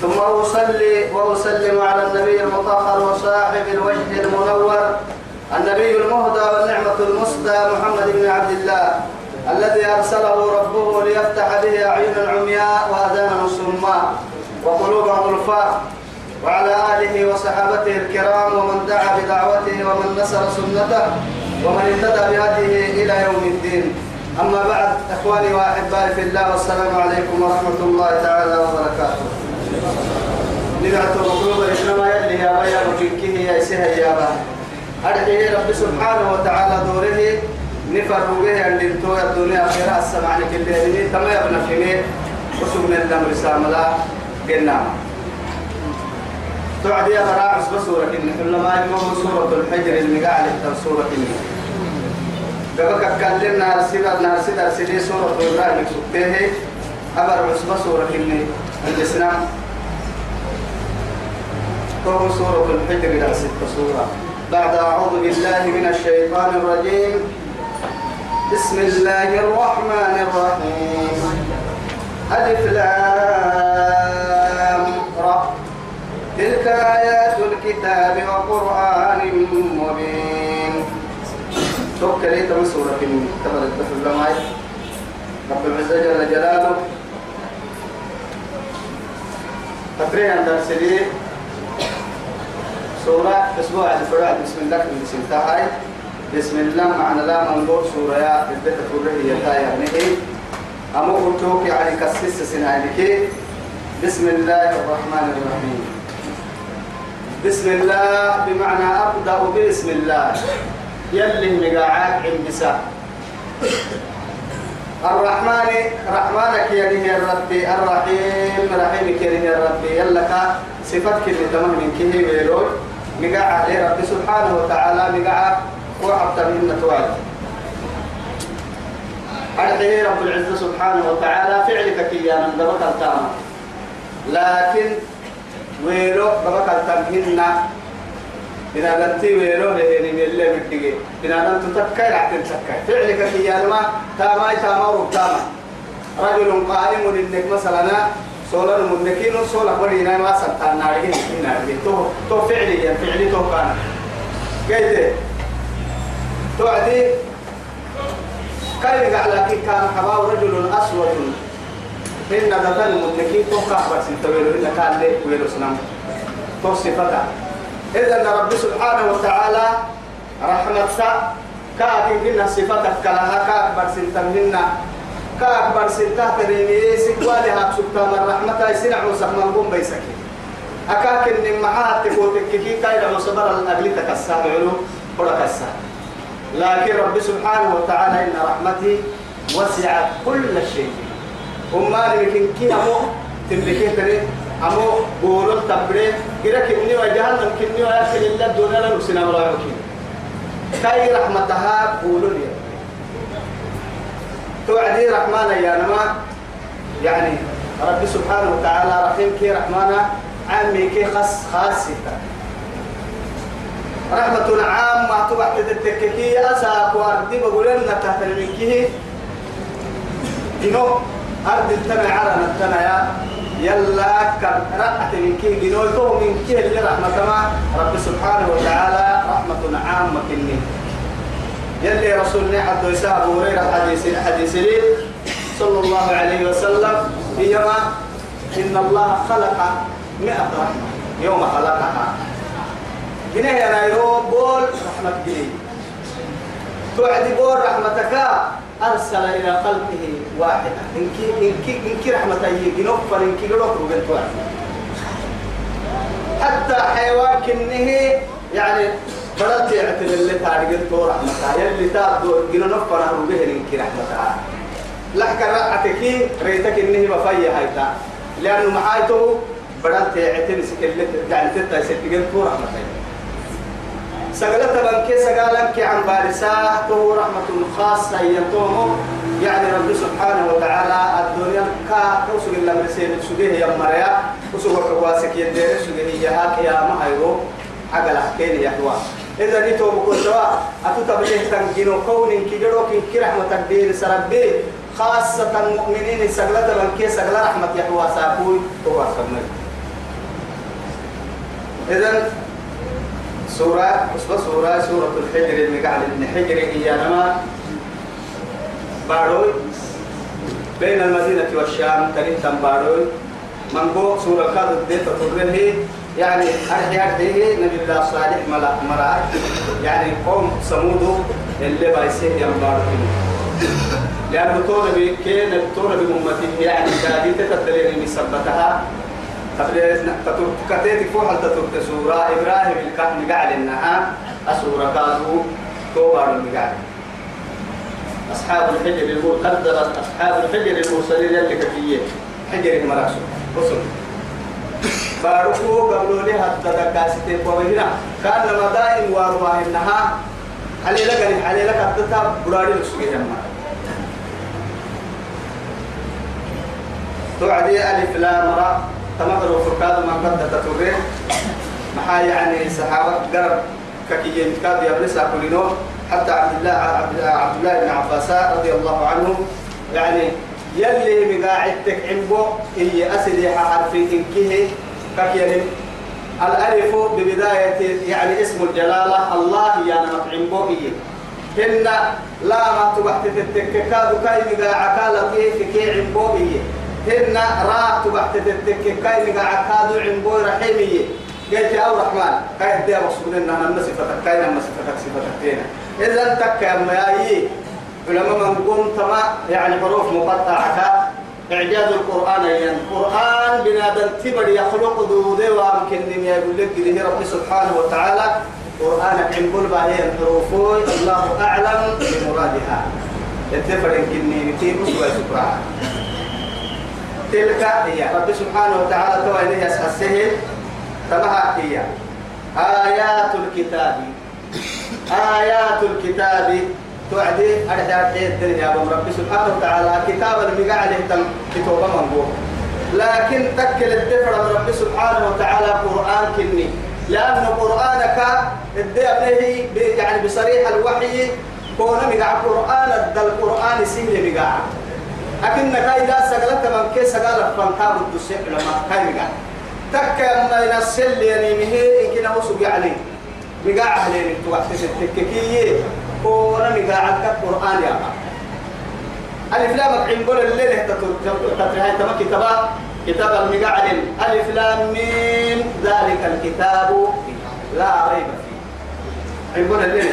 ثم أصلي وأسلم على النبي المطهر وصاحب الوجه المنور النبي المهدى والنعمة المسدى محمد بن عبد الله الذي أرسله ربه ليفتح به أعينا عمياء وأذانا صماء وقلوبا غلفاء وعلى آله وصحابته الكرام ومن دعا بدعوته ومن نصر سنته ومن اهتدى بهديه إلى يوم الدين. أما بعد إخواني وأحبائي في الله والسلام عليكم ورحمة الله تعالى وبركاته. نبعت مطلوبة إنما يلي يا بيا وكيكيه يا إسيها يا با سبحانه وتعالى دوره نفر به أن دمتو الدنيا خيرا السمع لك اللي تما يبنى فيني وسمنا الدم رسام لا قلنا تعدي يا براء عصب سورة إن كل ما يقوم سورة الحجر المقاعد سورة إن قبل كلمنا أرسل نرسل أرسل سورة إبراهيم سبته أبر عصب سورة الإسلام وهو سورة الحجر إلى ست سورة. بعد أعوذ بالله من الشيطان الرجيم. بسم الله الرحمن الرحيم. ألف لام را. تلك آيات الكتاب وقرآن مبين. توكل تم سورة تبارك الله رب العزة جل جلاله. تقريبا درس لي. سورة أسبوع الفرع. بسم الله. من سنتهاي بسم الله. معنى لا منظور سورة. يا بدأت تقول هي تاي يعني إيه أما قلتوك يعني كسيس سنعينك بسم الله الرحمن الرحيم. بسم الله. بمعنى أبدأ بسم الله. يلي مقاعاك عند الرحمن رحمانك يا يا ربي الرحيم رحيمك يا ربي. يلك صفتك اللي تمام من كه بيلوي مقع عليه ربي سبحانه وتعالى مقع وعبت من توعد أرحيه رب العزة سبحانه وتعالى فعلك كيانا دبك التامة لكن ويلو دبك التمهن إذا قلت ويلو لهني من اللي مدقي إذا أنت تتكي رح تتكي فعلك كيانا ما تاماي تاما وبتاما رجل قائم إنك مثلا سولا المنكين سولا برينا ما سنتان نارجين نارجين تو تو فعلي يعني فعلي تو كان. كيف توعدي كاين على كان حباو رجل أسود. إن ذا المنكين تو كافر سنتويلو إن كان لي ويلو سنام تو صفتا إذا رب سبحانه وتعالى رحمة سا. كاكين كنا صفتك كلها كاكبر سنتمنا كأكبر سنتا تريني سكوالي هاك سبحان الرحمة يسنع وسخنا نقوم بيسكي أكاك إن معها تفوتك كي كايدا وصبر الأغلي تكسا بعلو ولا كسا لكن رب سبحانه وتعالى إن رحمتي وسعت كل شيء. وما لكن كي أمو تملكي تري أمو بولو تبري. كده كني وجهنم كني ويأكل الله دون لا نسنا ولا يمكن. كاي رحمتها بولو لي. توعدي رحمانا يا نما. يعني رب سبحانه وتعالى رحيم كي رحمانا عامي كي خاص خاصة رحمة عامة تبع تدتككي أساك وأردي بقول لنا تحت المنكيه إنه أرض التنع على التنع يا. يلا كان رأت من كيه جنوي تو من كيه اللي رحمة ما رب سبحانه وتعالى رحمة عامة كني يلي رسولنا حد يسا أبو هريرة حديث حديث لي صلى الله عليه وسلم هيما إن الله خلق مئة رحمة يوم خلقها هنا يا نايرو بول رحمة جلي توعد بول رحمتك أرسل إلى قلبه واحدة. إنك إنك إنك رحمة يجي نوفر إنك لوك روبن حتى حيوان كنه يعني بدلت يعتل اللي تارجت تو رحمتها يلي تابدو جنو نفر أهل به إنك رحمتها لحك رأتك ريتك إنه بفيا هيتا لأنه محايته بدأت تعتني سكلت يعني تتا سكلت تو رحمة سقلت بنك سقالك عن بارساه تو رحمة خاصة ينتوم يعني رب سبحانه وتعالى الدنيا كا توسق الله مرسين سجيه يا مريا. وسوق حواسك يدير سجيه يا هاك يا ما هيرو عقل حكيني يا حوا إذا نيتو بقول سوا أتو تبليه تنجينو كون كيجرو كي كرحمة تقدير سربي. خاصة المؤمنين سقلت بنك سقلا رحمة يا حوا ساكوي تو إذا سورة أصبح سورة سورة الحجر اللي قاعد إن حجر هي نما. باروي بين المدينة والشام تريد باروي من قو سورة كاد الدين تطره يعني أرحي أرحي نبي الله صالح ملا مرا يعني قوم سمود اللي بايسيه ينبارون لأنه طول بكين طول بأمته يعني كادي تتدلين مسبتها كتيتي فوحل تترك سورة إبراهيم الكهن قال إنها أسورة كادو توبار المقال أصحاب الحجر يقول قدرت أصحاب الحجر المرسلين اللي كفية حجر مراسو وصل باركو قبلوا لها التدكاسة وهنا كان مدائن وارواح إنها علي لك علي لك التتا براري لسوية جمع توعدي ألف لا مرة تمغر وفركاد ما قد تتورين محا يعني صحابة قرب ككي ينتكاد يبرسا كلينو. حتى عبد الله عبد الله بن عباس رضي الله عنه. يعني يلي مقاعدتك عمبو هي أسلي حرفي إنكيه. ككي الألف ببداية يعني اسم الجلالة. الله يعني مطعم هي هن لا ما تبحت تتككاد كاي مقاعكا لقيه كي عمبو هي هن راح تبحت تتك كاي نقع كادو عمبو رحيمية قلت يا رحمن كاي دي مقصود ان أنا صفتك كاي لما صفتك صفتك تينا إذا تك يا مياي علماء من قوم تما يعني حروف مقطعة. إعجاز القرآن يعني القرآن بنادم تبر يخلق ذوذي وامكن يقول لك به رب سبحانه وتعالى. قرآن عمبول باهي الحروف الله أعلم بمرادها. يتفر إنكني بكي بسوى سكرها تلك هي. رب سبحانه وتعالى تو إليه السهل تبها هي. آيات الكتاب. آيات الكتاب. توعدي أرجع الدنيا رب سبحانه وتعالى. كتاب المقع عليه تم كتوبة منبوه لكن تكل الدفر رب سبحانه وتعالى قرآن كني. لأن قرآنك الدي يعني بصريح الوحي. كون مقع قرآن الدل القرآن سهل مقع. لكن كاي لا سجلت من كي سجل فانتاب الدسيح لما كاي مقع. تك ما ينسل يعني مه إن كنا وسوق عليه مقع عليه توقت التككية كون مقع القرآن يا ألف لام عين قول الليل تترهي تما كتابا كتاب المقعد ألف لام ميم. ذلك الكتاب لا ريب فيه. عين قول الليل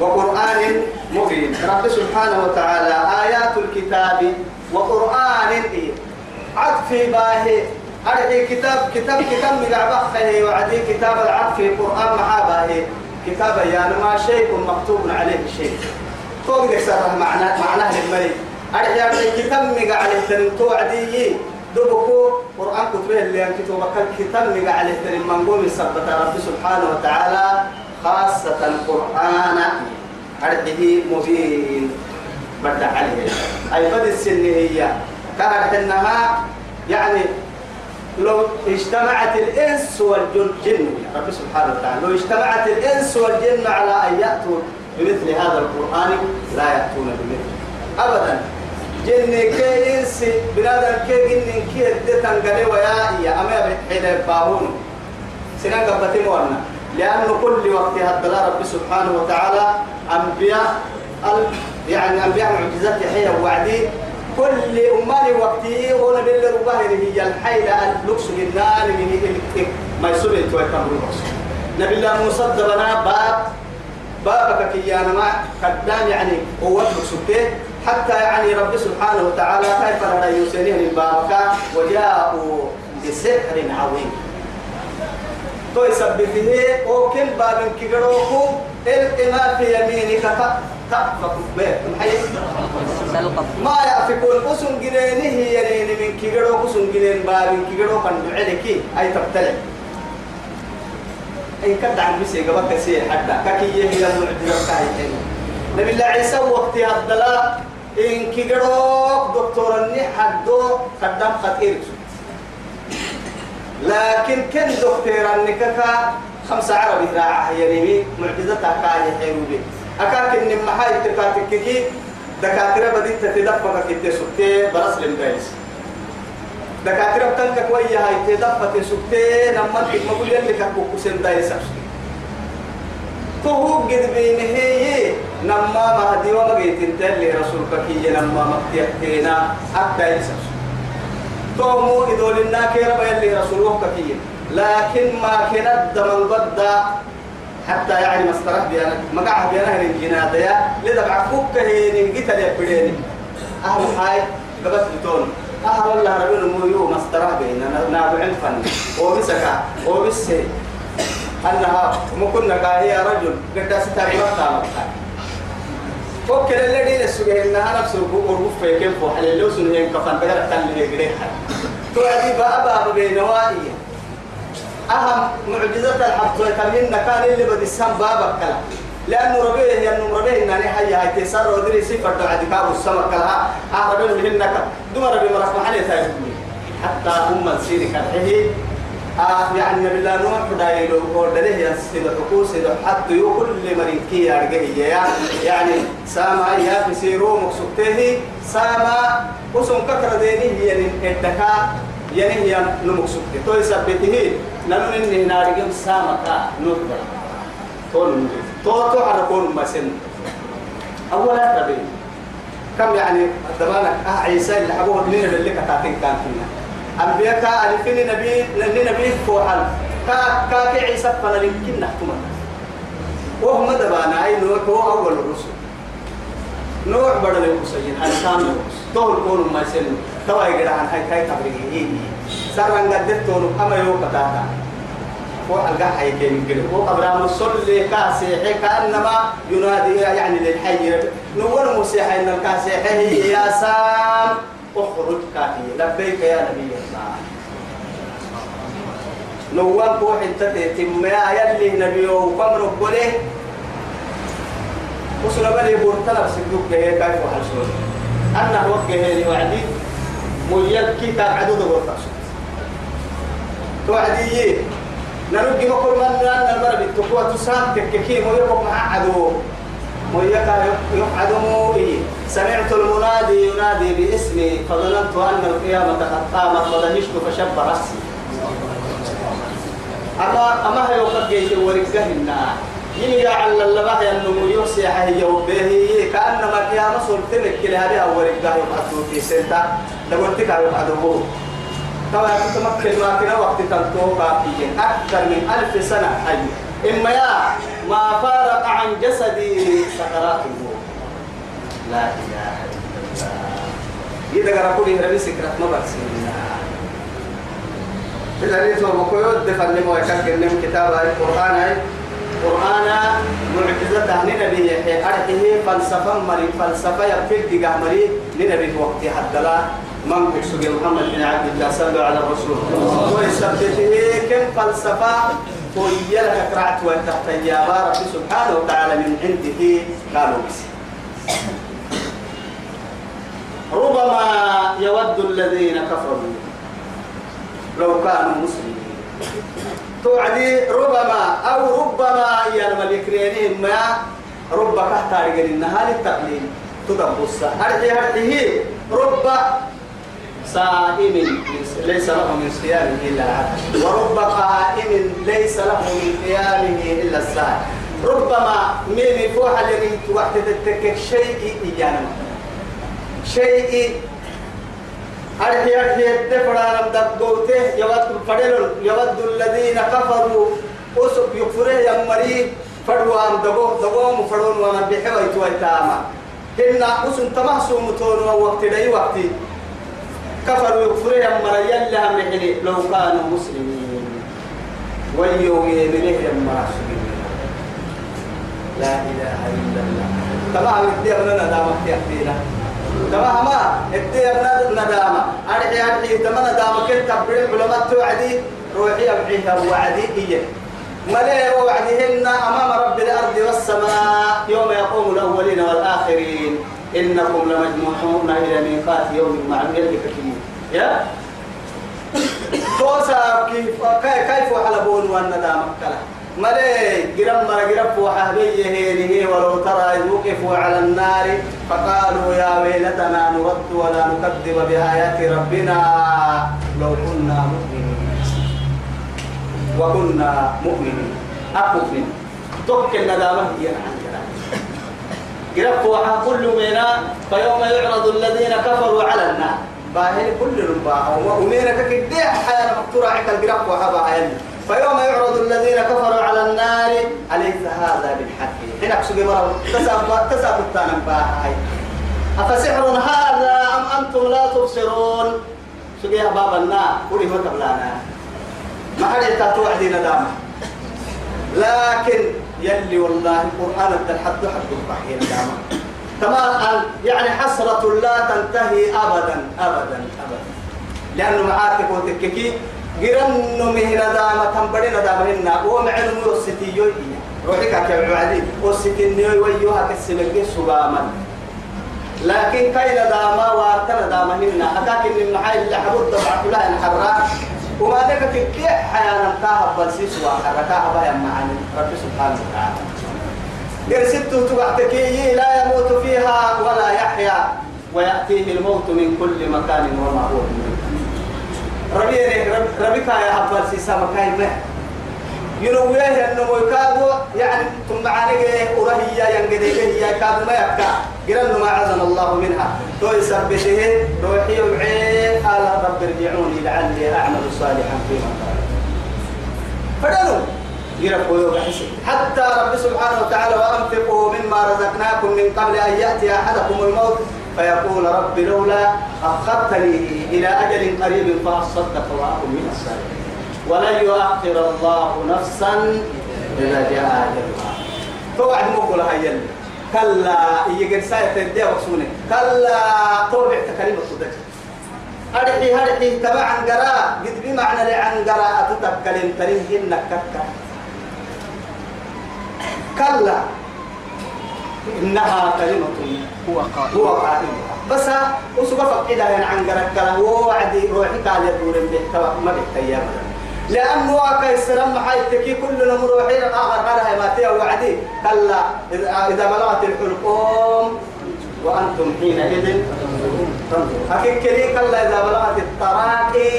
وقرآن مبين. رب سبحانه وتعالى آيات الكتاب وقرآن إيه؟ عطف باهي. أرحي كتاب كتاب كتاب مقع بخه وعدي كتاب العطف قرآن محابه كتاب يعني ما شيء مكتوب عليه شيء. فوق يسر معناه معناه الملك أرحي أرحي كتاب مقع عليه تنتو عدي. دبكو قرآن كتبه اللي ينكتب كتاب مقع عليه تنم منقوم السبت رب سبحانه وتعالى خاصة القرآن. أرده مبين بدأ عليه. أي بد السن هي. كانت إنها يعني لو اجتمعت الإنس والجن رب سبحانه وتعالى لو اجتمعت الإنس والجن على أن يأتوا بمثل هذا القرآن لا يأتون بمثله أبدا. جن كي إنس بنادم كي جن كي ادتن قلي ويا يا أما حين يباهون سنان قبتي مورنا لأن كل وقت هذا رب سبحانه وتعالى أنبياء يعني أنبياء معجزات يحيى وعدي كل أمالي وقتي هنا بالرباه هي الحيلة اللوكس جنان من ما يسوي توي كم نبي الله موسى دبنا باب بابك كيانا ما قدام يعني هو سبته حتى يعني رب سبحانه وتعالى كيف لا يسنيه بابك؟ وجاءوا بسحر عظيم. تو يثبته وكل باب كبروه القما في يمينك تأفك بيت ما يأفكون أسن جنينه ينين من كيغرو أسن جنين باب كيغرو كان دعلك أي تبتلع إن كد عن بسي قبل كسي حتى. ككي هي المعجزة كاي نبي الله عيسى وقت الدلاء إن كيغرو دكتور الني حدو قدام خطير لكن كن دكتور النكاكا خمسة عربي راعة يعني معجزتها كاي حيروبي. أكاك إن محاي تكاتك كي دكاترة بديت تتدفق كتير سكتي برس لمبايس. دكاترة بتنك كوية هاي تدفق سكتي نما تقول يلي كاكوكو سندايس تو قد بين هي نما ما هدي وما جيت تلي رسولك كي نما مكتينا حتى يسس تو مو إدول الناكير بيلي رسولك كي لكن ما كانت دمن بدا حتى يعني مسترح بيانا. مقع بيانا هن الجنادة يا لذا بعفوك هين قتل يبديني أهل هاي قبس بتون. أهل الله ربنا مو يو مسترح بينا. نابع الفن وبسكا وبسه أنها مكنا كاهي رجل. قد ستاري وقتا فوق اللي دي لسوغي إنها نفسه بقول في كيف وحل لو سنهين كفن بغير تلي قريحا تو أدي بابا بينوائي أهم معجزة الحق كمين كان اللي بدي السام بابك كلا لأنه ربيه يعني ربيه إن أنا حي هاي تسر ودري سفر دعاء دكاب السمك كلا. ربيه مهنك دوم ربيه مرف محل ثاني حتى أم السير كالحيه آه يعني بالله نوح دايلو قردله يسيد حكوس حتى يقول لمن كي أرجعي يعني ساما يا في سيرو مقصوده ساما وسون كثر دينه يعني الدكا يعني هي نمقصوده تو يثبته نحن إني نارجم سامكا نوبر تون تو تو حركون ما سن أولا تبين. كم يعني دمانك آه عيسى اللي أبوه من اللي كتاتين كان فينا. أنبياء كألفين نبي نبي نبي فوحل. كا كا كعيسى فلا يمكن نحكم وهم دبانا أي نوح هو أول الرسل نوح بدل المسيين حسان تول كون ما سن توا يقرأ عن هاي هاي تبريئي سرنا قدرت تون أما يوم كتاتا فوحل قاع هاي كين قرأ وأبرام الصل كاسي كأنما ينادي يعني للحي. نور مسيح إن الكاسي هي يا سام اخرج كافي لبيك يا نبي الله. نوان بوح انت تتم يلي نبي وقمر قوله وصل بني بورتنا بسدوك هي كيف وحشون أنا وقت هي وعدي. كتاب عدود ورطاش توعدي نرجع بكل من أن المرة بالتقوى تسام تككي مو يقف مع عدو. ويقع يقعد موئي سمعت المنادي ينادي باسمي فظننت أن القيامة قد قامت فدهشت فشب رأسي. أما أما هي وقجيت ورقهن يلي على اللباه أنه يوسي حي وبه كأنما قيامة سلطنك كل هذه ورقة يقعدوا في سنتا. دقلتك يقعدوا طبعا تتمكن ما كنا وقت تنتوقع فيه أكثر من ألف سنة حي. إما يا ما فارق عن جسدي سكرات الموت لا إله إلا الله. إذا قرأوا لي ربي سكرات ما برسلنا في الحديث ومكويود دفن لما يكاك من كتاب القرآن القرآن معجزة عن نبي يحيى. أرحيه فلسفة مري فلسفة يبتل دقاء مري. لنبي وقت حتى لا. من قصد محمد بن عبد الله صلى على الرسول ويثبته كم فلسفة وهي لك كرعت وتحت يا رب سبحانه وتعالى من عنده قالوا بس. ربما يود الذين كفروا لو كانوا مسلمين. توعدي ربما أو ربما يا الملك ما رب كحتار قال النهار التقليل. تدبس. هرتي هرتي رب صائم ليس له من صيامه إلا العطش ورب قائم ليس له من قيامه إلا الساعة ربما من فوح الذي وقت تتكك شيء إيانا. شيء أرحي أرحي الدفر لم تبدوته يود فدل يود الذين كفروا أسق يكفره يمري فدوا أم دبو دبو مفرون ومن بحوي تويتاما هنا أسن تمحسوم تون وقت لي وقتي كفروا يكفروا يمرا يلا محلي لو كانوا مسلمين. ويو يمنه يمرا لا إله إلا الله. تمام الدي أبنا ندامة يحتينا تمام ما الدي أبنا ندامة. أرحي أرحي تمام ندامة كنت تبري علماء توعدي روحي أبعيها وعدي إيه ملئ وعدهن أمام رب الأرض والسماء يوم يقوم الأولين والآخرين. إنكم لمجموعون إلى ميقات يوم معلوم يلي كثير يا؟ توسا كيف كيف على بون والندامة كلا. ملي جرم مرة جرم وحبيه هي ولو ترى وقفوا على النار فقالوا يا ويلتنا نرد ولا نكذب بآيات ربنا لو كنا مؤمنين. وكنا مؤمنين. أكفن تك الندامة هي جرب وحا كل منا فيوم يعرض الذين كفروا على النار. باهل كل ربا ومينا كده حياة مقطورة عند الجرب وحبا فيوم يعرض الذين كفروا على النار أليس هذا بالحق؟ هنا سوق مرة تساب تساب التانم باهاي أفسحر هذا أم أنتم لا تبصرون؟ سوق يا باب النار. قولي ما قبلانا ما حد يتاتوعدي ندامة. لكن يلي والله القرآن الحد حد البحير ندامة تمام يعني حسرة لا تنتهي أبدا أبدا أبدا. لأنه معاك وتككي قرن مهنا دامة تنبري ندامة هنا ومعن موسيتي يوي. روحك يا عدي وسيتي نيوي ويوها كسمك سباما. لكن كاي ندامة وارتنا دامة هنا أكاك إن المحايل اللي حبوت دبع كلها نحرا وما ذاك كي حيانا كاها بلسيس وحركاها بها معاني؟ رب سبحانه وتعالى. قرسلت تبعتك لا يموت فيها ولا يحيا ويأتيه الموت من كل مكان وما هو ربي ربك يا حبال سيسا مكاي ما ينويه انه يكادو يعني ثم معاني ورهي ينقدي هي كادو ما يبكى قرن ما عزم الله منها. تو يثبته روحي وعين قال رب ارجعوني لعلي أعمل صالحا فيما قال فدلوا يرفضوا حتى رب سبحانه وتعالى وأنفقوا مما رزقناكم من قبل أن يأتي أحدكم الموت فيقول رب لولا أخرتني إلى أجل قريب فأصدق وأكن من الصالحين. ولن يؤخر الله نفسا إذا جاء أجلها. توعد مقول هاي كلا يجر سايت الدي وصوني كلا توبع تكلمة صدق أرحي هرحي تبع عن قراء قد بمعنى لعن قراء تتكلم ترين إنك كتك كلا. إنها كلمة هو قائل. هو قائل. بس وسوف فقد عن قرك وعدي روحي قال يدور به ما بيتيام لأنه كيسر ما حيتكي كل نمر وحيد. آخر قالها ما تيا وعدي. كلا إذا بلغت الحلقوم وأنتم حينئذ أكيد كلي كلا إذا بلغت التراقي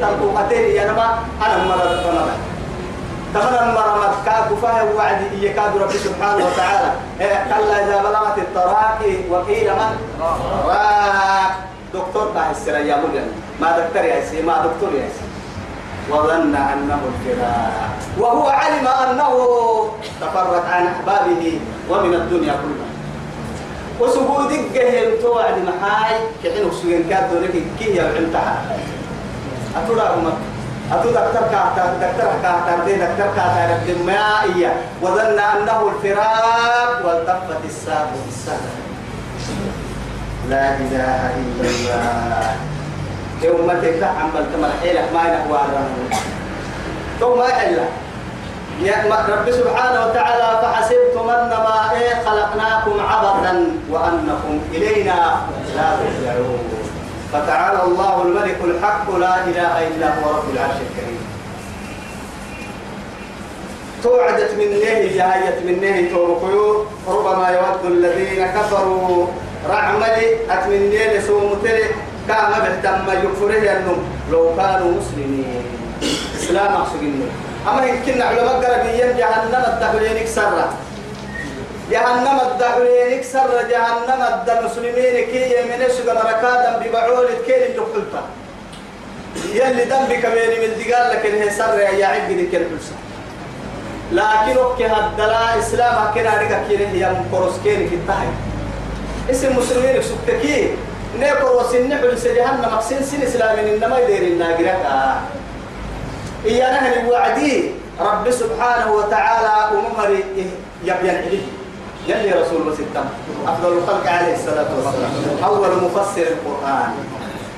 تنقوقتين. يا نما أنا مرة مرة تمنى المرمت كاد فاه وعد يكاد رب سبحانه وتعالى. كلا إذا بلغت التراقي وقيل من؟ راك دكتور السر يا مجن ما دكتور يا سي ما دكتور يا سي. وظن أنه الفراق. وهو علم أنه تفرق عن أحبابه ومن الدنيا كلها. وسجودك جهل توعد محاي كحين وسجن كاد لك كي الامتحان أتولا أتو دكتور كاتا دكتور كاتا دي دكتور كاتا رب ما إياه وظن أنه الفراق والتفت الساق بالساق. لا إله إلا الله. يوم تفتح عمل كما حيلة ما ينحوى ثم إلا. رب سبحانه وتعالى فحسبتم أنما إيه خلقناكم عبثا وأنكم إلينا لا ترجعون. فتعالى الله الملك الحق لا إله إلا هو رب العرش الكريم. توعدت من نهي جايت من نهي توقيو ربما يود الذين كفروا رعملي أتمنى لسومتلي كما بهتم يكفره أنهم لو كانوا مسلمين. إسلام أحسن أما يمكن علماء قربيين جهنم الدخلين كسرة جهنم الدخلين كسر. جهنم الد المسلمين كي من سجن ركادا ببعول كين اللي قلتا يلي ذنبك بيني من دقال لكن هي سر يا ذيك الفلسة لكن أوكي هدلا إسلام كنا رجع كين هي مكروس كين في التاي. اسم مسلمين سكتكي نيكروس النحل سجهنم مقسين سن إسلامين إنما يدير الناقرة. إيانا هل وعدي رب سبحانه وتعالى أممري يبين عليه يلي رسول وستة أفضل الخلق عليه الصلاة والسلام. أول مفسر القرآن.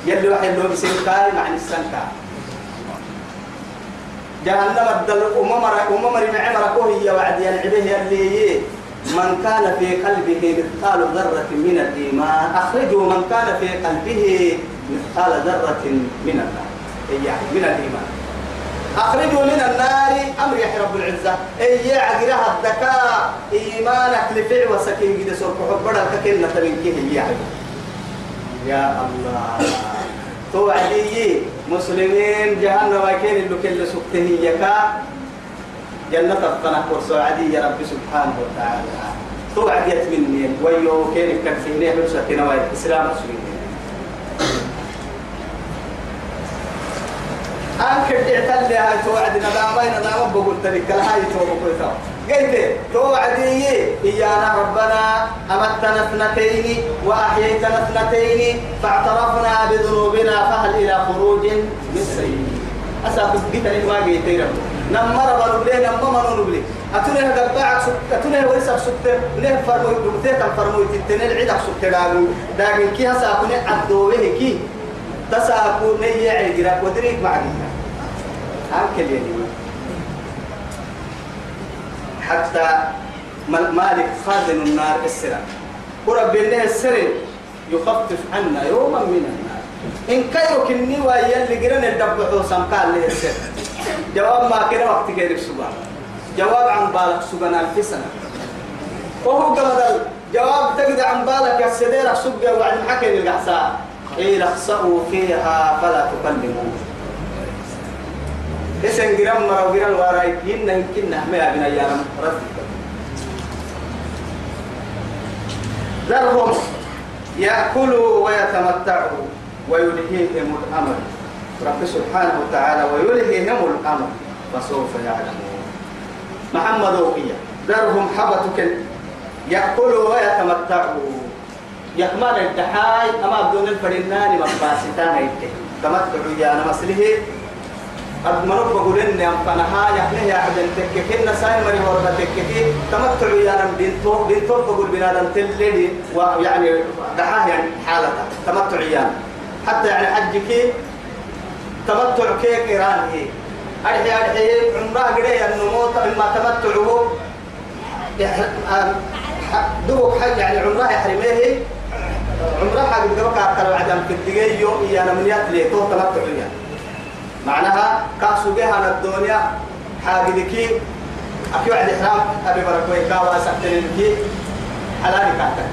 يلي واحد لو بسنكاي مع السنكاي جهنم الدل أممر أممر معمر كوهي وعد ينعبه يلي من كان في قلبه مثقال ذرة من الإيمان. أخرجوا من كان في قلبه مثقال ذرة من النار. يعني من الإيمان. أخرجوا من النار. أمر يحيى رب العزة. إي عقلها الذكاء إيمانك لفع وسكين قد سوف حبنا ككلمة من كيه يعني يا الله. توعدي. مسلمين جهنم وكين اللي كل سكته يكا جنة الطنق ورسوعدي يا رب سبحانه وتعالى. توعد يتمني ويو كين كتفيني حبسة نواي إسلام مسلمين أنك تعتل هاي توعدنا لا بين لا بقول تلك هاي توعد قلت توعدي إيانا ربنا أمتنا اثنتين وأحييتنا اثنتين فاعترفنا بذنوبنا فهل إلى خروج من سبيل أسأل قلت لك ما قلت نمر بنبلي نمر منبلي أتونه قبعك سك أتونه ورسك سك نه فرمو دمتك فرمو تتنين عيدك سك داغو داغن كي هسا أكون عدوه كي. تساكو نية عيدك ودريك معك هكذا يعني حتى مالك خازن النار السرى ورب الله السر يخفف عنا يوما من النار. إن كيرو كني ويا اللي قرن الدبحو سمكان لي السر. جواب ما كده وقت كيرك سبحان جواب عن بالك سبحان ألف سنة. وهو قبل جواب تقدر عن بالك يا سديرك سبقة وعد حكي القحساء إيه رخصوا فيها فلا تكلموا إسن جرام مرا جرام وراي يمنا يمكن نحمي أبنا يا رب ذرهم يأكلوا ويتمتعوا ويلهيهم الأمر. رب سبحانه وتعالى ويلهيهم الأمر فسوف يعلمون. محمد وقيا ذرهم حبتك يأكلوا ويتمتعوا. يكمل الدحاي أما بدون الفرنان مباسطان تمتعوا يا أنا مسليه أدمنوا بقولن يا فنها يحنه يا عبد تككين نساي مري ورد تككي تمتع يا رب بنتو بنتو بقول بنادم تلدي ويعني دحاه يعني حالته تمتع يا حتى يعني حجك تمتع كيك إيران هي أرحي أرحي عمرة قرية النموت إما تمتعه. دوك حج يعني عمرة يحرميه. عمرة حق دوك أكثر عدم في الدقيقة. يوم إيانا من يتلي تو تمتع يعني معناها كأسو بها الدنيا. حاجدكي أكيد عند إحرام. أبي بركوي كاوا سكتنكي حلالي كاتك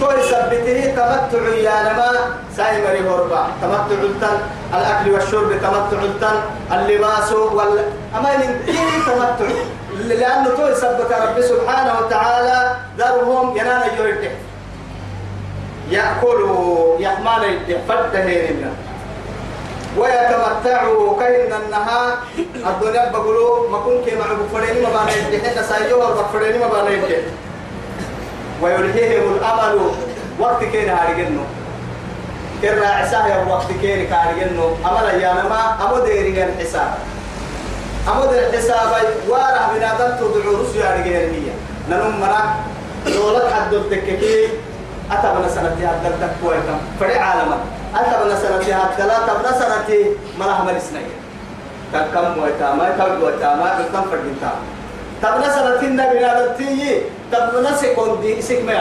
تو يثبته تمتع يا نما ساي مري هربا تمتع التن الأكل والشرب تمتع التن اللباس وال أما تمتع لأنه تو يثبت رب سبحانه وتعالى ذرهم ينال يرده يأكلوا يحمل يده فده ويتمتعوا كهن النهار الدنيا بقولوا ما كن كي معه فريني ما يدي حتى سايجوا فريني ما بنا يدي ويلهيهم الأمل وقت كين هارجنو كرنا عساه وقت كين كارجنو أمل أيامنا أمو ديرين الحساب أمو دير الحساب وارح بنا دم تدعو رسول هارجين هي ننم منا دولت حد التككي أتبنا سنتي هذا التكوي كم فرع عالمه أتبنا سنتي هاتلا تبنا سنتي ملا همل سنية كم ويتا ما كم ويتا ما كم فردين تام تبنا سنتي النبي نادتي تبنا سكون دي سك ما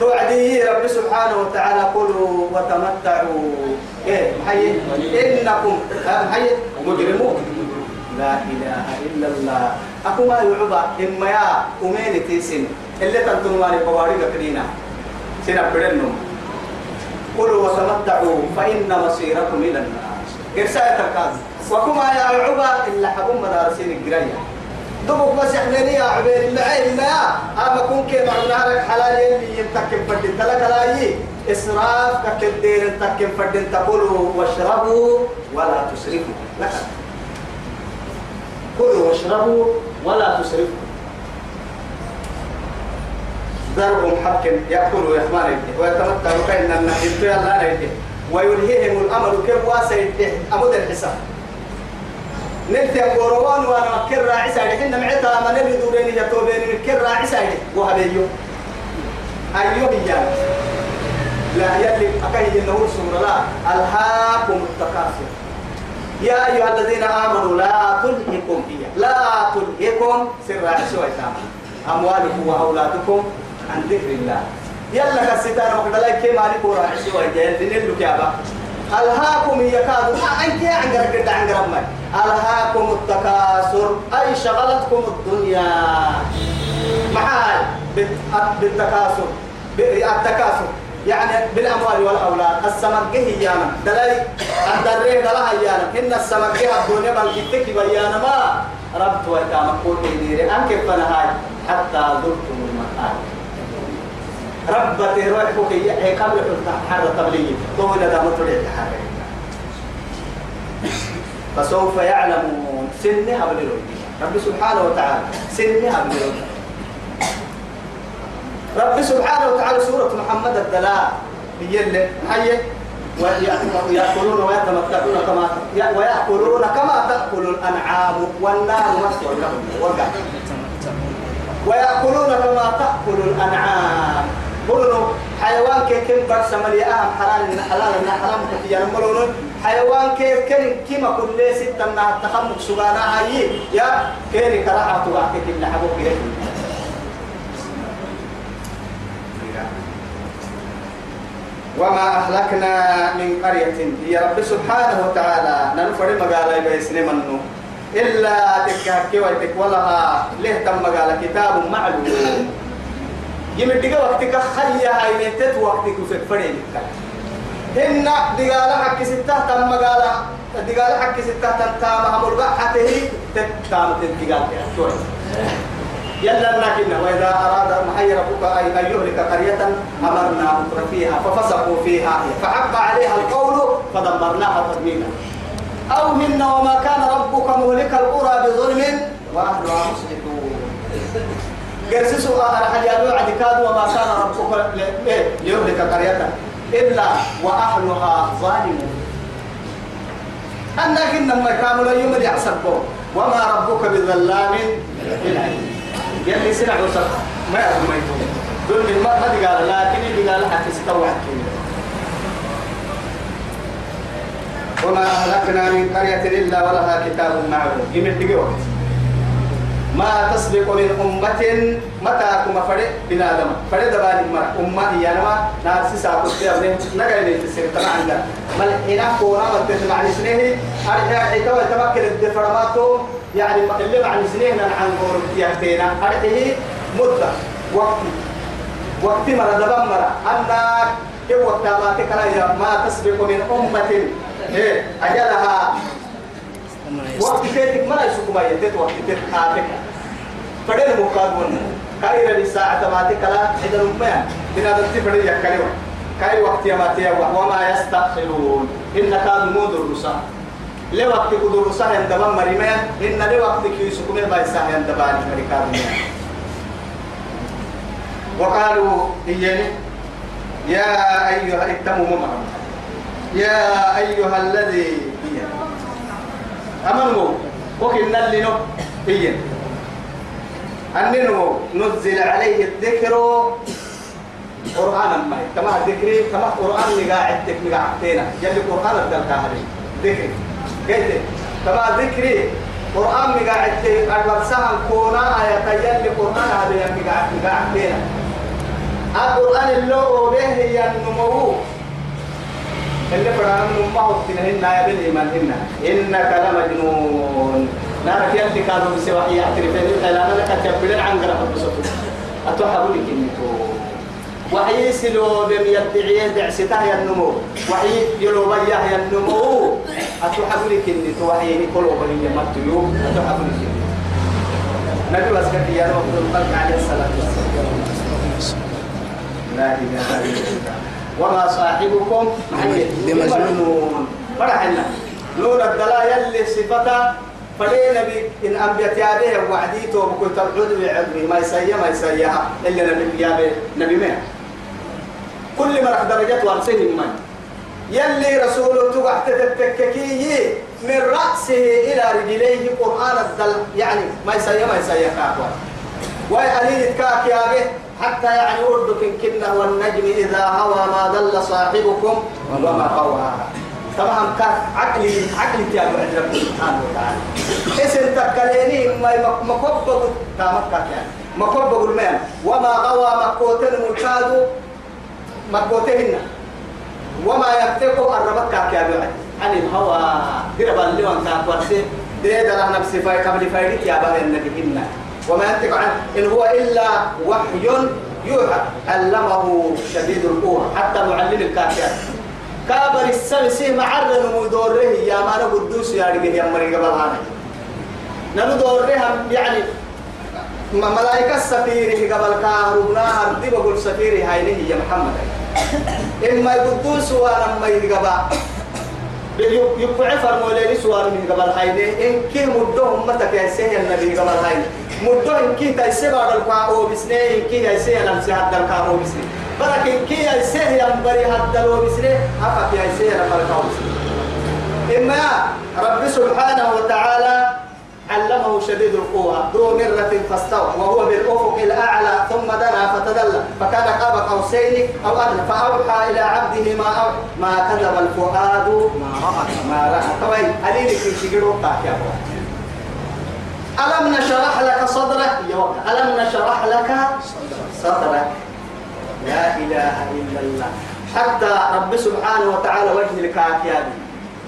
يعني توعدي رب سبحانه وتعالى كلوا وتمتعوا. إيه محي إنكم محي مجرمون. لا إله إلا الله. أكو ما يعبا إما يا أمين تيسن اللي تنتموا بواري قتلينا سنة بدنهم كلوا وتمتعوا فإن مصيركم إلى النار قرساية الكاز وكما يا عبا إلا حكم مدارسين القرية دبك بس يحملني يا عبيد الله. إلا أما كون كي معنا حلال اللي يمتكن فردين تلك لاي إسراف كتدير تكن فردين تقولوا واشربوا ولا تسرفوا. لك كلوا واشربوا ولا تسرفوا. ذرهم حق يأكل ويحمان ويتمتع كأن نيته ويلهيهم الأمل كم واسع أمد الحساب. نلتي قروان وأنا مكر راعي سايد. حنا معتا ما نبي دورين يتوبين مكر راعي سايد. وهبيو أيوه. يا لا يلي أكاي النور سورة. لا ألهاكم التكاثر. يا أيها الذين آمنوا لا تلهكم هي. لا تلهكم سر عشوة أموالكم وأولادكم عن ذكر الله. يلا كستان مقدلا كي مالك ورا عشوة جاي دين لك يا با. ألهاكم يكاد ما أنت عن قرب عن قرب ما ألهاكم التكاثر. أي شغلتكم الدنيا. معاي بالتكاثر. بالتكاثر يعني بالأموال والأولاد. السمك جه يانا. دلائي الدرين دلها يانا. إن السمك جه الدنيا بل جتك بيانا ما. ربط وإقامة قول إديري أنك فنهاي حتى ذلتم المكان ربتي روحك هي قبل حر تبليغ طول دا مطلع تحرك فسوف يعلمون. سنها بللوي رب سبحانه وتعالى سنها بللوي رب سبحانه وتعالى سورة محمد الدلاء هي ويأكلون ويتمتعون كما ويأكلون كما تأكل الأنعام والنار مسوى لهم. ويأكلون كما تأكل الأنعام. قولوا حيوان كي كم برس ملي أهم حلال إن حلال إن حرام كتير ملون حيوان كي كم كما كل ستة إنها تخمك سبانا هاي. يا كيري كراحة تبعك كل حبوك يلي وما أهلكنا من قرية. هي رب سبحانه وتعالى. ننفر مقالة بيسن منه. إلا تكهكي ويتك. ولها له تم مقالة؟ كتاب معلوم. يمدق وقتك خليا هاي نتت وقتك وفك فريد هن دقالة حق ستة تم مقالة دقالة حق ستة تم تام همول حتة تتام تنتقال يلا لكن وإذا أراد محي ربك أن يهلك قرية أمرنا مكر فيها ففسقوا فيها فحق عليها القول فدمرناها تدميرا أو منا وما كان ربك مهلك القرى بظلم وأهلها مصلحون قرسسوا أهل حجالو عدكاد وما كان ربك ليهلك قرية إلا وأهلها ظالمون. أنك إنما كانوا يوم وما ربك بظلام للعبيد. يلي سنع وسط. ما يتوب دول من ما قال لكن قال حتى ستوى وما أهلكنا من قرية إلا ولها كتاب معلوم يمد وقت ما تسبق من أمة متى كما فرق بنا آدم فرق دبان ما أمة هي أنا ناس ساقط في أبنه نقل لي تسير تنا عندنا. مال هنا كونا متى مع نسنه أرجع حتى تمكن الدفرماتو يعني اللي مع نسنه عن قول يهتينا أرجع مدة. وقت. وقت مرة دبان مرة. أنك كيف وقت ما تكلا ما تسبق من أمة. إيه. أجلها وقت كيتك ما يسوق ما يدت وقت كيتك كاتك فدل مقابل كاير الساعة ما تكلا إذا ما بنا دلت فدل يكلم كاي وقت ما تيا وما يستأخرون إن كان مود الرسا لوقت قد الرسا يندبان مريمان إن لوقت كي يسوق ما يسا يندبان مريكان وقالوا إياني يا أيها اتموا يا أيها الذي أمنوا وكنا اللي نو. هي أنه نزل عليه الذكر قرآنا ما كما الذكر كما قرآن نقاعد تك نقاعدتنا يلي قرآن الدلتا هذه. ذكر قلت كما ذكر قرآن نقاعد تك أكبر سهم كونا آية يلي قرآن نقاعد نقاعدتنا القرآن اللي به النمو. اللي فرعنا من ما هو تنهن يا بالإيمان هن إنك لمجنون. نارك يلي كانوا بسوا يعترفين الإعلان لك تبلين عن قرأ بسطو أتوحبوا لك إنتو وحي سلو بم يدعي دعسته النمو. وحي يلو بياه النمو. أتوحبوا لك إنتو وحي نقولوا بني مكتيو أتوحبوا لك نبي واسكت يا رب الخلق عليه الصلاة والسلام. لا إله إلا الله. وما صاحبكم بمجنون. فرحنا. نور الدلاء يلي صفتا فليه نبي إن أنبيت يا به وعديته بكل تبعود بعلمي ما يسيا ما يسيا إلا نبي يا به نبي ما كل ما رح درجات وارسين من يلي رسوله تقع تتككي من رأسه إلى رجليه قرآن الدل يعني ما يسيا ما يسيا كاكوا ويألين كاك يا به حتى يعني أردك كنا والنجم إذا هوى ما ضل صاحبكم وما قوى. تمام كان عقلي عقلي تيابو رب سبحانه وتعالى. اسم تكليني ما مكبب كامك يعني مكبب المال وما غوى مكوتن مكادو مكوتهن وما يفتقوا الربك يا بعد عن الهوى. درب اللي وان كان ورسي دي دلا نفسي فاي قبل فايدك يا بني النبي وما ينطق عن إن هو إلا وحي يوحى. علمه شديد القوة. حتى معلم الكافر كابر السمسي معرن مدوره. يا ما قدوس يا رجل يا بالهانا نلو دورهم يعني ملائكة سفيره قبل كارونا هردي بقول سفيره هاي يا محمد. إما يقدوس وأنا ما يقبا يبقى فرمولي سوار من قبل هاي. إن كي مدوهم متى كيسيه النبي قبل هاي. إن كي تيسي بعد القاعو بسنه إن كي يسيه لمسي حد القاعو بسنه برك إن كي يسيه ينبري حد القاعو بسنه أفك يسيه لمبري القاعو بسنه إما رب سبحانه وتعالى علمه شديد القوة ذو مرة فاستوى وهو بالأفق الأعلى ثم دنا فتدلى فكان قاب قوسين أو أدنى فأوحى إلى عبده ما أوحى ما كذب الفؤاد ما رأى ما رأى. طبعا ألينك في شجره يا ألم نشرح لك صدرك؟ ألم نشرح لك صدرك؟ لا إله إلا الله. حتى رب سبحانه وتعالى وجه لك يا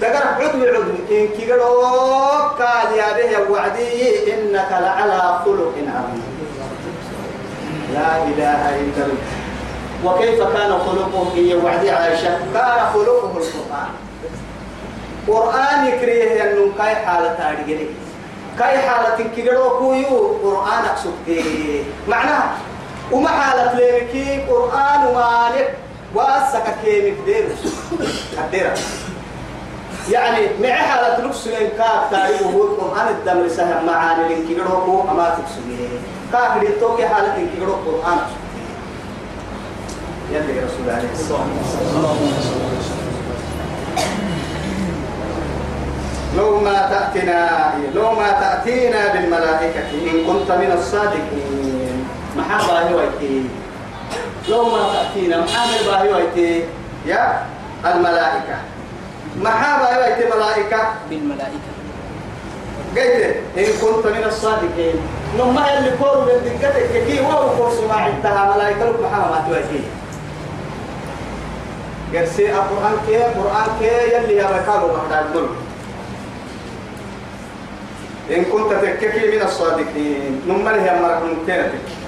دقر عدو عدو إن كيقولوا قال يا به وعدي إنك لعلى خلق عظيم. لا إله إلا الله. وكيف كان خلقه في وعدي عائشة كان خلقه القرآن. قرآن يكريه أنه كاي حالة تاريخ كاي حالة كيقولوا كويو قرآن أقصد معناها وما حالة ليكي قرآن مالك وأسك كيمك دير. كدير. يعني مع حالة نقص إن كاف تاريخه القرآن الدم سهم معاني لين كيقولوا أما تقصد كاف لتوكي حالة كيقولوا قرآن يلي رسول عليه وسلم لو ما تأتنا لو ما تأتينا بالملائكة إن كنت من الصادقين. محبة هويتي لو ما تأتينا محبة هويتي يا الملائكة. محبة هويتي ملائكة. بالملائكة. قلت إن كنت من الصادقين. نما يلي كورو من دقتك كي وهو كورس ما عدتها ملائكة. لك محبة ما تويتي قرسي القرآن كي القرآن كي يلي يا بكالو ملك إن كنت تككي من الصادقين. نمر هي مرك ممكنتك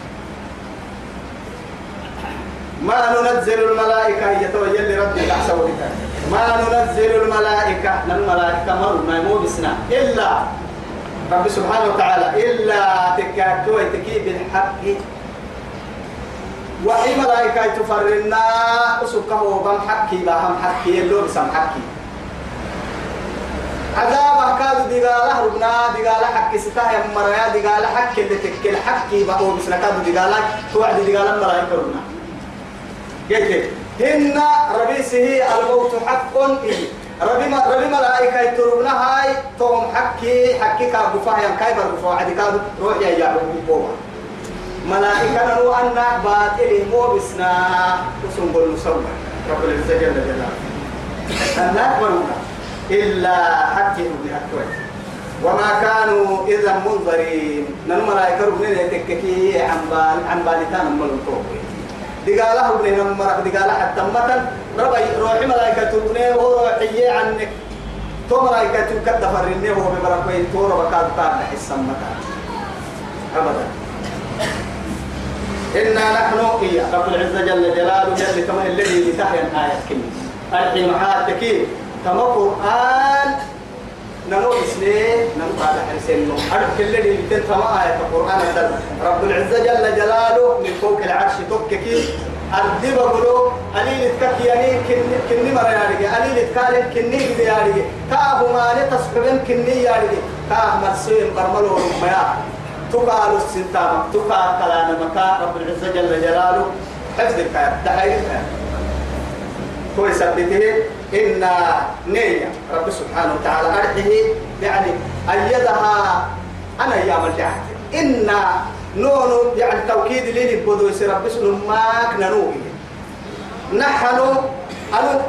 ما ننزل الملائكة يتوجه لربك أحسن لك. ما ننزل الملائكة الملائكة مر ما يمو بسنا. إلا رب سبحانه وتعالى إلا تكاكو تكي بالحق. وحي ملائكة تفرنا أسكه وبم حكي بهم حكي اللو بسم حكي عذاب كادو دقالة ربنا دقالة حق ستاه يا مريا دقالة حق اللي تكل حكي بقو بس كادو دقالة توعد دقالة ملايكة ربنا. قلت هن ربيسه الموت حق إيه ربي ما ربي ملائكة يتربنا هاي توم حكي حكي كابو فاهم كاي برفو عدي كادو روح يا جابو بقوة ملائكة نو أن باطل مو بسنا وسنقول نسوى رب العزة جل جلاله. أنا برونا إلا حكيه بحكوه وما كانوا إذا منظرين. نن ملائكة ربنا يتككي. عن بال عن بالتان ملوكو دقاله ربنا مرق دقاله حتى مثلا ربي روحي ملائكة ربنا وروحي عنك. تو ملائكة كد فرني وهو ببركوي. تو ربكات تاب حس مكان أبدا. إنا نحن إيا رب العزة جل جلاله جل كما الذي لتحيا الآية كلمة الحين محاتكين كما قرآن نمو إسلام نمو على حسين نمو كل اللي بتن كما آية القرآن الدل رب العزة جل جلاله من فوق العرش تككي أردب بلو أليل تككي يعني كن كني مرة يارجع أليل تكالم كني كده يارجع كاه ما نتصبن كني يارجع كاه مرسين برملو رميا. تقال السنتام تقال كلام مكان رب العزة جل جلاله. حفظ الكلام تحيي الكلام كويس أبديه إن نية رب سبحانه وتعالى أرحه يعني أيدها أنا يا ملجعت إن نون يعني توكيد لي بدو يصير رب سبحانه ماك نروي نحن أنا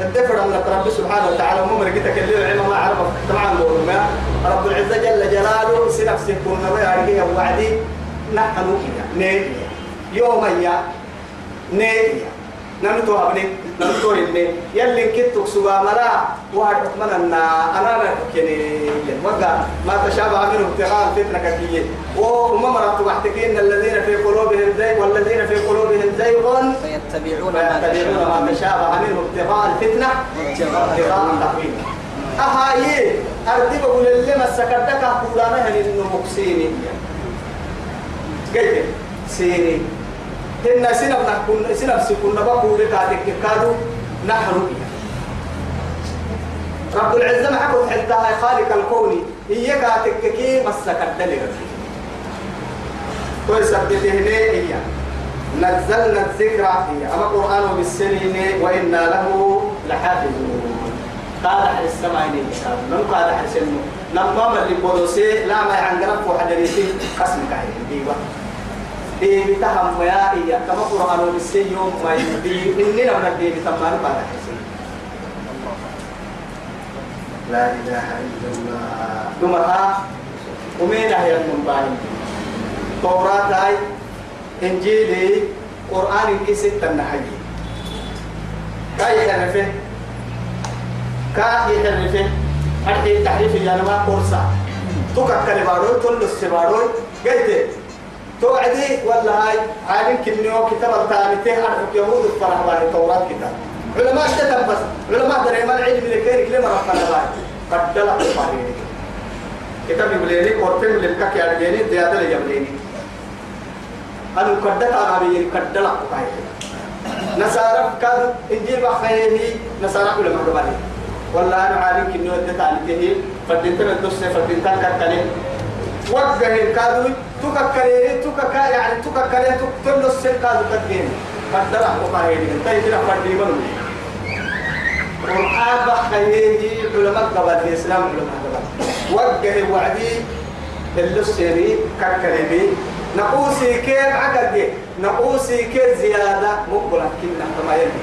الدفر من رب سبحانه وتعالى ممر قلت اللي علم ما عرف طبعا ما. رب العزة جل جلاله سنفسه كنا ويا وعدي. نحن نية يوم يا نية نمتو هبني نمتو هبني يلي كتو سوا ملا واحد من أن أنا كني وقع ما تشابه منه ابتغاء الفتنة كثير وهم مرات محتكين الذين في قلوبهم زيغ والذين في قلوبهم زيغ. فيتبعون ما تشابه منه. ابتغاء الفتنة ابتغاء التحويل أهاي أردب أقول اللي مسكتك قولانا هل إنه مقسيني قيد. سيني. هن سنب نكون سنب سكون نبقوا لك كادو نحن رب العزة ما حكوا حتى خالق الكون. هي كاتك كي مسك الدليل. كويس بتهني هي. نزلنا الذكر هي. أما قرآن بالسنين وإنا له لحافظون. قال حل السماء من قال حل سنه نمام اللي بودوسي لا ما يعنقرب وحدريسي قسمك عليه دي بتهم يا إيا كما قرآن ونسي يوم ما يدي إننا من الدين تمان حسين لا إله إلا الله ثم ها ومين هي المنبعين توراة هاي إنجيلي قرآن في ستة نحجي كاي حرفه كاي حرفه أرحي تحريف يانما قرصة توكا كلمارو تلو السبارو قلت توعدي ولا هاي؟ عالم كنيو كتاب الثاني تهر يهود الفرح باهي توراة كتاب. علماء اشتتم بس؟ علماء دري ما العلم اللي كان كلمة ربنا باهي قد دلق باهي كتاب يبليني قرطين للكك يعجيني زيادة لي يبليني. أنا قدت أنا بيني قد دلق باهي نصارى كان إنجيل بخيره نصارى علماء باهي والله أنا عالم كنيو ادت على تهي فدنتنا الدوسة فدنتنا كتلين. وقه كادو توكا كريه توكا كا يعني توكا كريه تقتل السن كادو كدين قدر أحكو قاهيني انتهي تنا فردي منو قرآن بخيره علماء قبل الإسلام علماء قبل. وقه وعدي اللسيري ككريبي نقوسي كيف عقد نقوسي كيف زيادة؟ مقبلة كنا كما يلي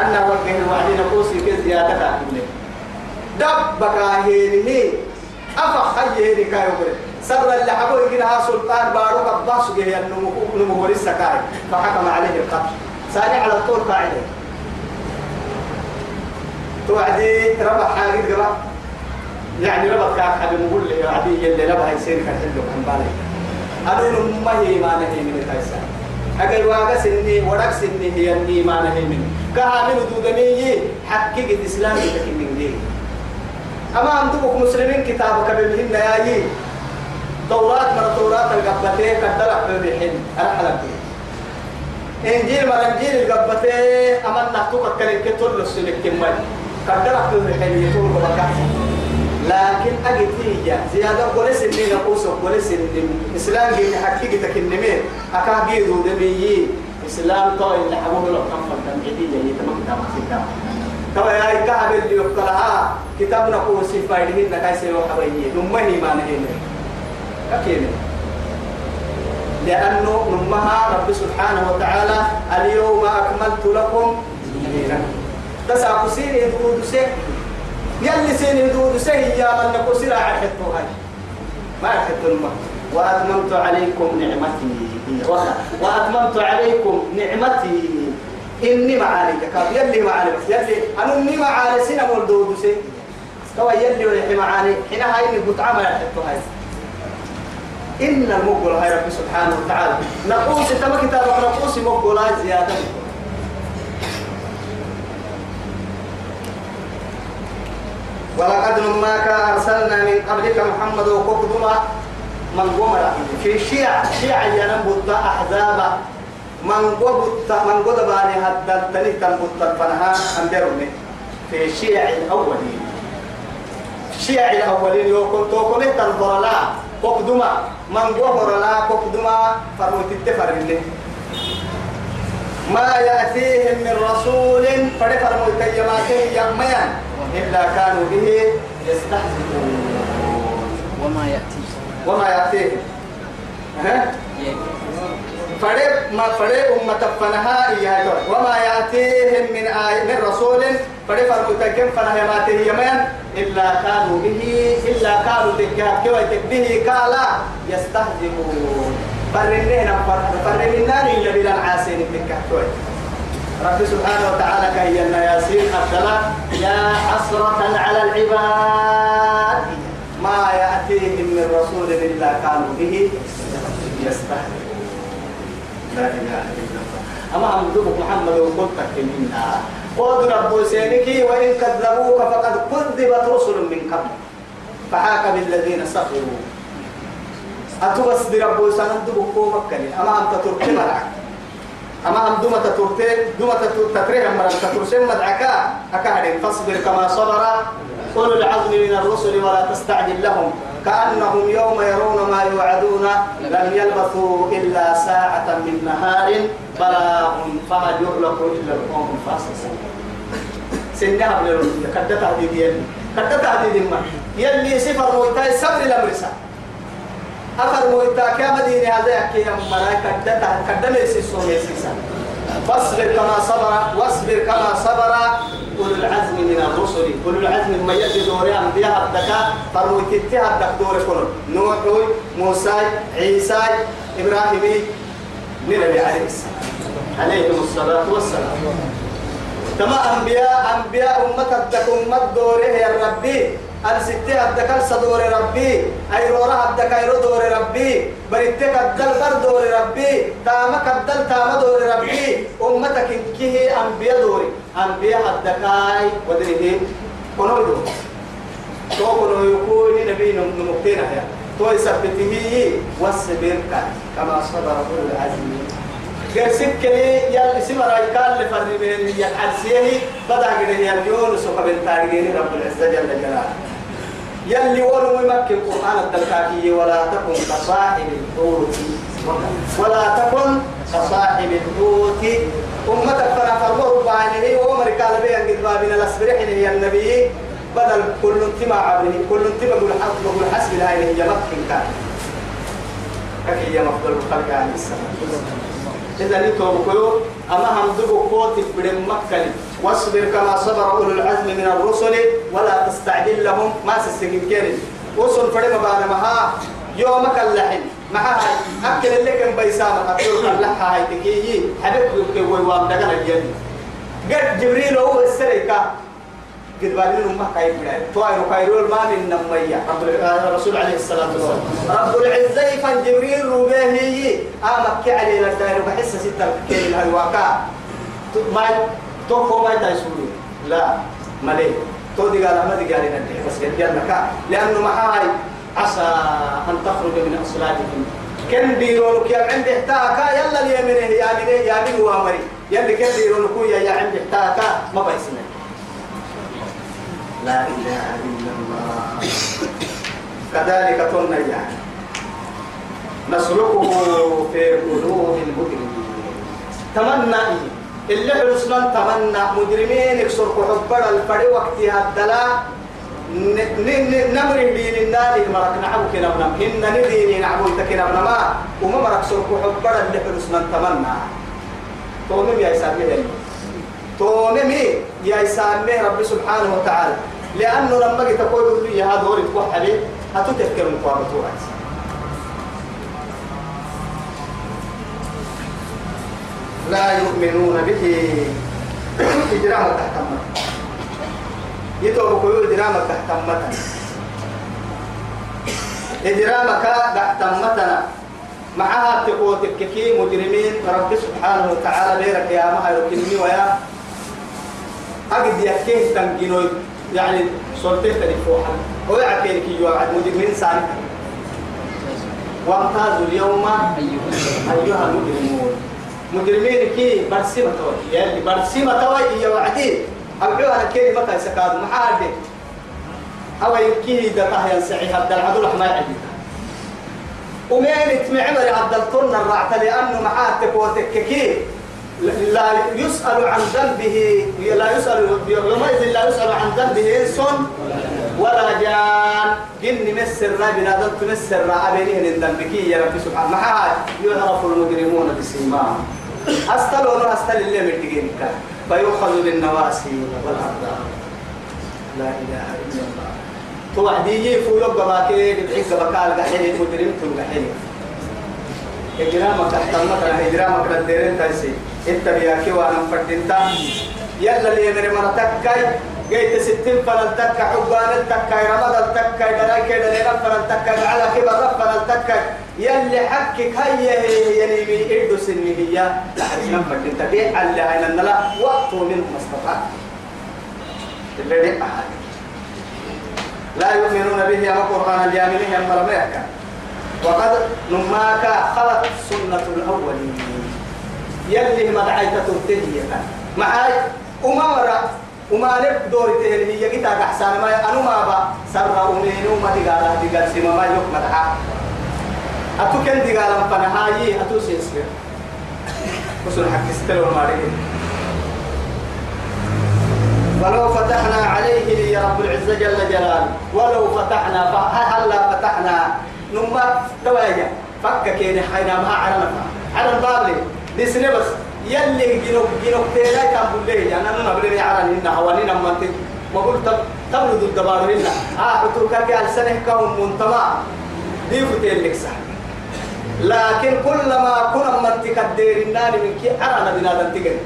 أنا وقه وعدي نقوسي كيف زيادة كاتبني. دبك هيني أفا خيه كاي وبره سر اللي حبوا يجينا سلطان باروك عباس جه النمو نمو كاي. فحكم عليه القتل. ثاني على الطول قاعدة. توعدي ربع حاجة قبا يعني ربع كاك حد نقول لي عادي يلي ربع يصير كان حلو كان بالي أنا ما هي ما نهي من الكيسة أجل واقع سني ورق سني هي الني ما نهي من كهامل دودني حقيقة الإسلام من دي أما عندكم مسلمين كتابك بمهن ياي توراة مرة توراة القبتين كدلع أنا حلق إنجيل مرة إنجيل القبتين أما نحتوك كلين كتول السنك كمال. كدلع بمهن يطول بمكان لكن أجد هي زيادة قول سنين نقوس قول سنين. إسلام جيني حقيقة تكنمين أكا جيدو دميي إسلام طوي اللي حبوه لو كم فردن عديد يتمك كتابك سكتاب كما يا كعب اللي يقرأها كتابنا قوسي فايدين نكايسي وحبيني نمهي ما نهينا كيف لأنه نمها رب سبحانه وتعالى اليوم أكملت لكم دينكم تسعى سين يدود سين يلي سين يدود سين يا من نكو سرع حتو هاي. ما حتو الماء وأتممت عليكم نعمتي. وأتممت عليكم نعمتي. إني معاني كاب يلي معاني بس يلي أنا إني معاني سنة مولدود سين توا يلي معاني حين هاي إني بتعمل حتو هاي. إن المقبل هاي رب سبحانه وتعالى. نقوس تما كتابك نقوس مقبل هاي زيادة. ولقد نماك أرسلنا من قبلك محمد وقدما من قمر في شيع شيع ينبت أحزاب. من قبت من قد باني هدد تني تنبت الفنها أنبرني في شيع الأولين. شيع الأولين يوكل توكل تنظرنا قدما من قبر لا قدما فروت التفر ما يأتيهم من رسول فرفر متيماته يميا إلا كانوا به يستهزئون وما يأتي وما يأتيهم ها؟ فريق ما فريق أمة فنها إياه وما يأتيهم من آي من رسول فريق فرمتكم فنها ما يمين إلا كانوا به إلا كانوا تكاكوا به كالا يستهزئون. فرنينا فرنينا اللي بلا عاسين تكاكوا رب سبحانه وتعالى كي ياسين أبدلا يا حسرة على العباد ما يأتيهم من رسول إلا كانوا به يستهزئون. لا إله إلا الله أما عبدك محمد وقلتك منا قد رب سينك وإن كذبوك فقد كذبت رسل من قبل فحاك بالذين سخروا أتوبس برب سنندبك مكني أما أنت تركي مدعك أما أم دومة ترتي دومة تتريه مرة تترسم مدعكا أكاد فاصبر كما صبر أولو العزم من الرسل ولا تستعجل لهم كأنهم يوم يرون ما يوعدون لم يلبثوا إلا ساعة من نهار بلاغ فهل يغلق إلا القوم الفاسقون. سنها بلرمية كدت تهديد يلي كدت تهديد ما. يلي سفر مويتاي سبر الأمرسا أفر مويتا كما ديني هذا يحكي يا مرأي كدت كدت ليسي سومي سيسا فاصبر كما صبر واصبر كما صبر. أولو العزم من الرسل أولو العزم ما يأتي دوري أنبياء الدكاء فروي تتها الدك دوري كله نوح موسى عيسى إبراهيم نبي عليه السلام. عليهم الصلاة والسلام. كما أنبياء أنبياء أمة الدك أمة دوري يا ربي. الستة الدكال صدور ربي. أي رورا الدك أي دور ربي. بريتك الدل بر دور ربي. تامك الدل تام دور ربي. أمتك كيه أنبياء دوري. أنبياء الدكاي ودريه كنو دور تو كنو يكون نبي نمكتين يا تو يثبته واصبر كما صبر أولو العزم قرسك لي يا اسم رايكال لفرمين يا الحسيه بدأ كده يا يونس وقبل تاريخ رب العزة جل جلاله. يلي ولو يمكن القرآن الدلكاكي ولا تكن كصاحب الحوت. ولا تكن كصاحب الحوت. أمتك فلا فرمه بعينه وعمر قال بي أن بابنا الأسبرحين يا النبي. بدل كل انتما عبره كل انتما قول حسب قول حسب الهي هي مكن كان. كي هي مفضل الخلق عليه السلام؟ إذا نتوب كيو أما هم دبو قوت بدم مكة واصبر كما صبر أولو العزم من الرسل ولا تستعجل لهم. ما سسكين كيرين وصل فريم بعد ما ها يومك اللحن. معها أكل اللي كان بيسامة أقول اللحة هاي تكيي حبيبك كي ويوام دقل الجنة. قد جبريل هو السريكة قد بالين أمه كاي بلاي توائر خيرول ما من نمية. الرسول عليه الصلاة والسلام. رب العزة فان جبريل روبيه آمك علي للدائر بحس ستة كيل الهواكا ما توقف ما يتعيشوني لا. ملي تو دي قال ما دي قال بس يدينا لأنه معاي عسى أن تخرج من أصلاتهم. كن بيرونك يا عندي احتاكا يلا اليمين يا بني يا بني وامري يلي كن بيرونك يا عندي احتاكا ما بيسمع. لا إله إلا الله. كذلك قلنا يعني. نسلكه في قلوب المجرمين. تمنى اللي حسنا تمنى مجرمين يكسر حبر الفري وقتها الدلاء نمر دين النار مرك نعبو كنا بنم إن ندين نعبو تكنا بنما وما مرك سر حبر اللي حسنا تمنى. تومم يا إسامي تومم يا إسامي رب سبحانه وتعالى. لأنه لما تقول لي هذا دوري تروح عليه هتتذكر مقابلته لا يؤمنون به. إجرام تحتمة يتوب كل إجرام تحتمة إجرامك تحتمتنا معها تقوتك كي مجرمين. رب سبحانه وتعالى بيرك يا ما يركنني ويا. أجد يكيه تنجنوي يعني صورتين تلفوحا هو يعكين كي يوعد مجرمين سالك وامتازوا اليوم أيها المجرمون. مجرمين كي برسمة توي يعني برسمة توي يا وعدي. أبعوها كي متى سكاد محاد أو يمكي دقاه ينسعي هذا العدو ما يعدي ومين تمعمر عبد الطن الرعت لأنه معاه تكوتك كي لا يسأل عن ذنبه. لا يسأل يومئذ لا يسأل عن ذنبه إنس ولا جان. جن مسر بنادم تمسر أبينه من ذنبك يا رب سبحانه. ما يعرف المجرمون بسيماهم. أستلون أستل اللي متجينك فيؤخذ بالنواسي والأقدام لا إله إلا الله. توعدي فولو بباكي بدعيك بكال قحيني مجرم تم قحيني إجرامك أحتمك إجرامك للديرين تايسي أنت بياكي وأنا مفردين يلا اللي يدري مرتكاي جيت ستين فلن تكا حبان التكا رمض التكا دراي كده لنا فلن تكا على كبر رب فلن تكا. يلي حكك هيا هي يلي إدو سني هي لحرسنا فردين تبيع على عين النلا وقت منه مستطاع اللي دي أحد لا يؤمنون به يا قرآن اليامنين يا مرميك وقد نماك خلت سنة الأولين. يلي ما دعيت تنتهي معاي وما ورا وما نب دور تهل هي كتا أحسن ما أنا ما با سر أمين وما دقالة دقال سما ما يوك مدعا أتو كن دقالة فنهاي أتو سيسير وصل حق استلو المارين ولو فتحنا عليه يا رب العزة جل جلاله ولو فتحنا هلا فتحنا نما تواجه فك كين حينا ما عرنا على الباب لي بس يلي جنوب جنوب تيلا تقول لي يعني أنا نبرني على هنا حوالين ما أنت ما قلت تبرد الدبار هنا آه أتوقع كأل سنة كون منتمع دي فتيل لك صح لكن كلما كنا من تكدير النار من كي أنا بنادم تجري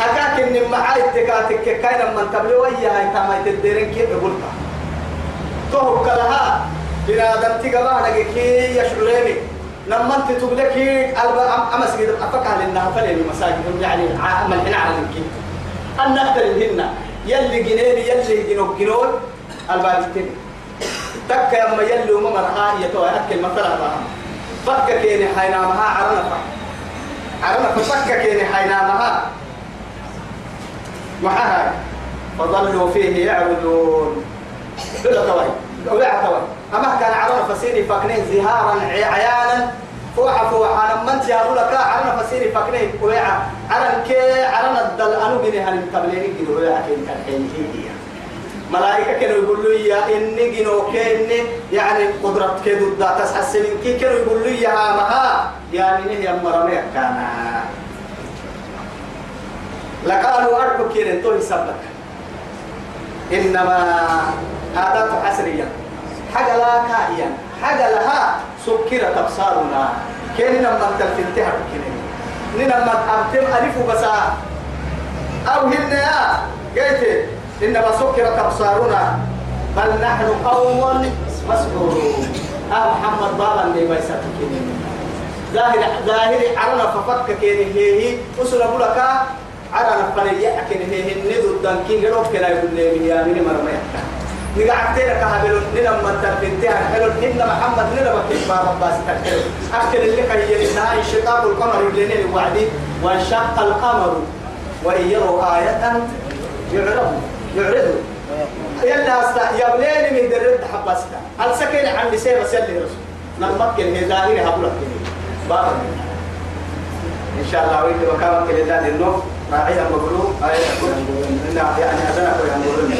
أكاك إن معاي تكاتك كاين من تبلي ويا هاي تما تديرين كي بقولها تو كلها بنادم تجمع نجكي يشعرني لما انت البا امس كده افكها لانها فلين مساجد يعني عمل هنا على الكي إن هنا يلي جنيني يلي جنوب جنون. البالتين تك يما يلي وما مرها. يتو أكل مثلا فك كيني حينا مها عرنا عرنا فك. كيني حينا مها معها فظلوا فيه يعبدون دول توي. ولا توي. أما كان عرنا فسيني فكنين زهارا عيانا فوحة فوحة. لما انت يقول لك عرنا فسيني فكنين ويعا عرن كي عرنا الدل. أنو بني هل تبليني كده ويعا كين كان حين ملائكة كانوا يقولوا يا إني جنو كإني يعني قدرة كده ضد تسحسن كي كانوا يقولوا يا مها يعني نهي مرمي كان لقالوا أركو كين تو يسبك إنما هذا حسريا حاجة لا كائيا حاجة لها سكرت أبصارنا كين لما تلفنتها كين نلما أبتم ألف بسا أو هن يا قلت إنما سكرت أبصارنا بل نحن قوم مسحورون أه محمد بابا اللي ما يسكتين ظاهر ظاهر عرنا ففك كين هي أسر أبو لك عرنا فنيا كين هي الندو الدنكين قالوا كنا يقول لي يا مني مرمى نقعدتنا كهبل نلم من تربنتها حلو إن محمد نلم كيف بابا باس تكلم أكل اللي كي ينها انشقاق القمر يبلين الوعد وانشق القمر وإن يروا آية يعرضوا يعرضوا يلا أستا يبلين من درد حبستا. هل سكين عن بسيب سيلي رسول. نمكن هي ظاهر هبلك بابا إن شاء الله ويد وكامل كل ذلك النوم راعيا مقلوب آية يعني أذنك وينقلون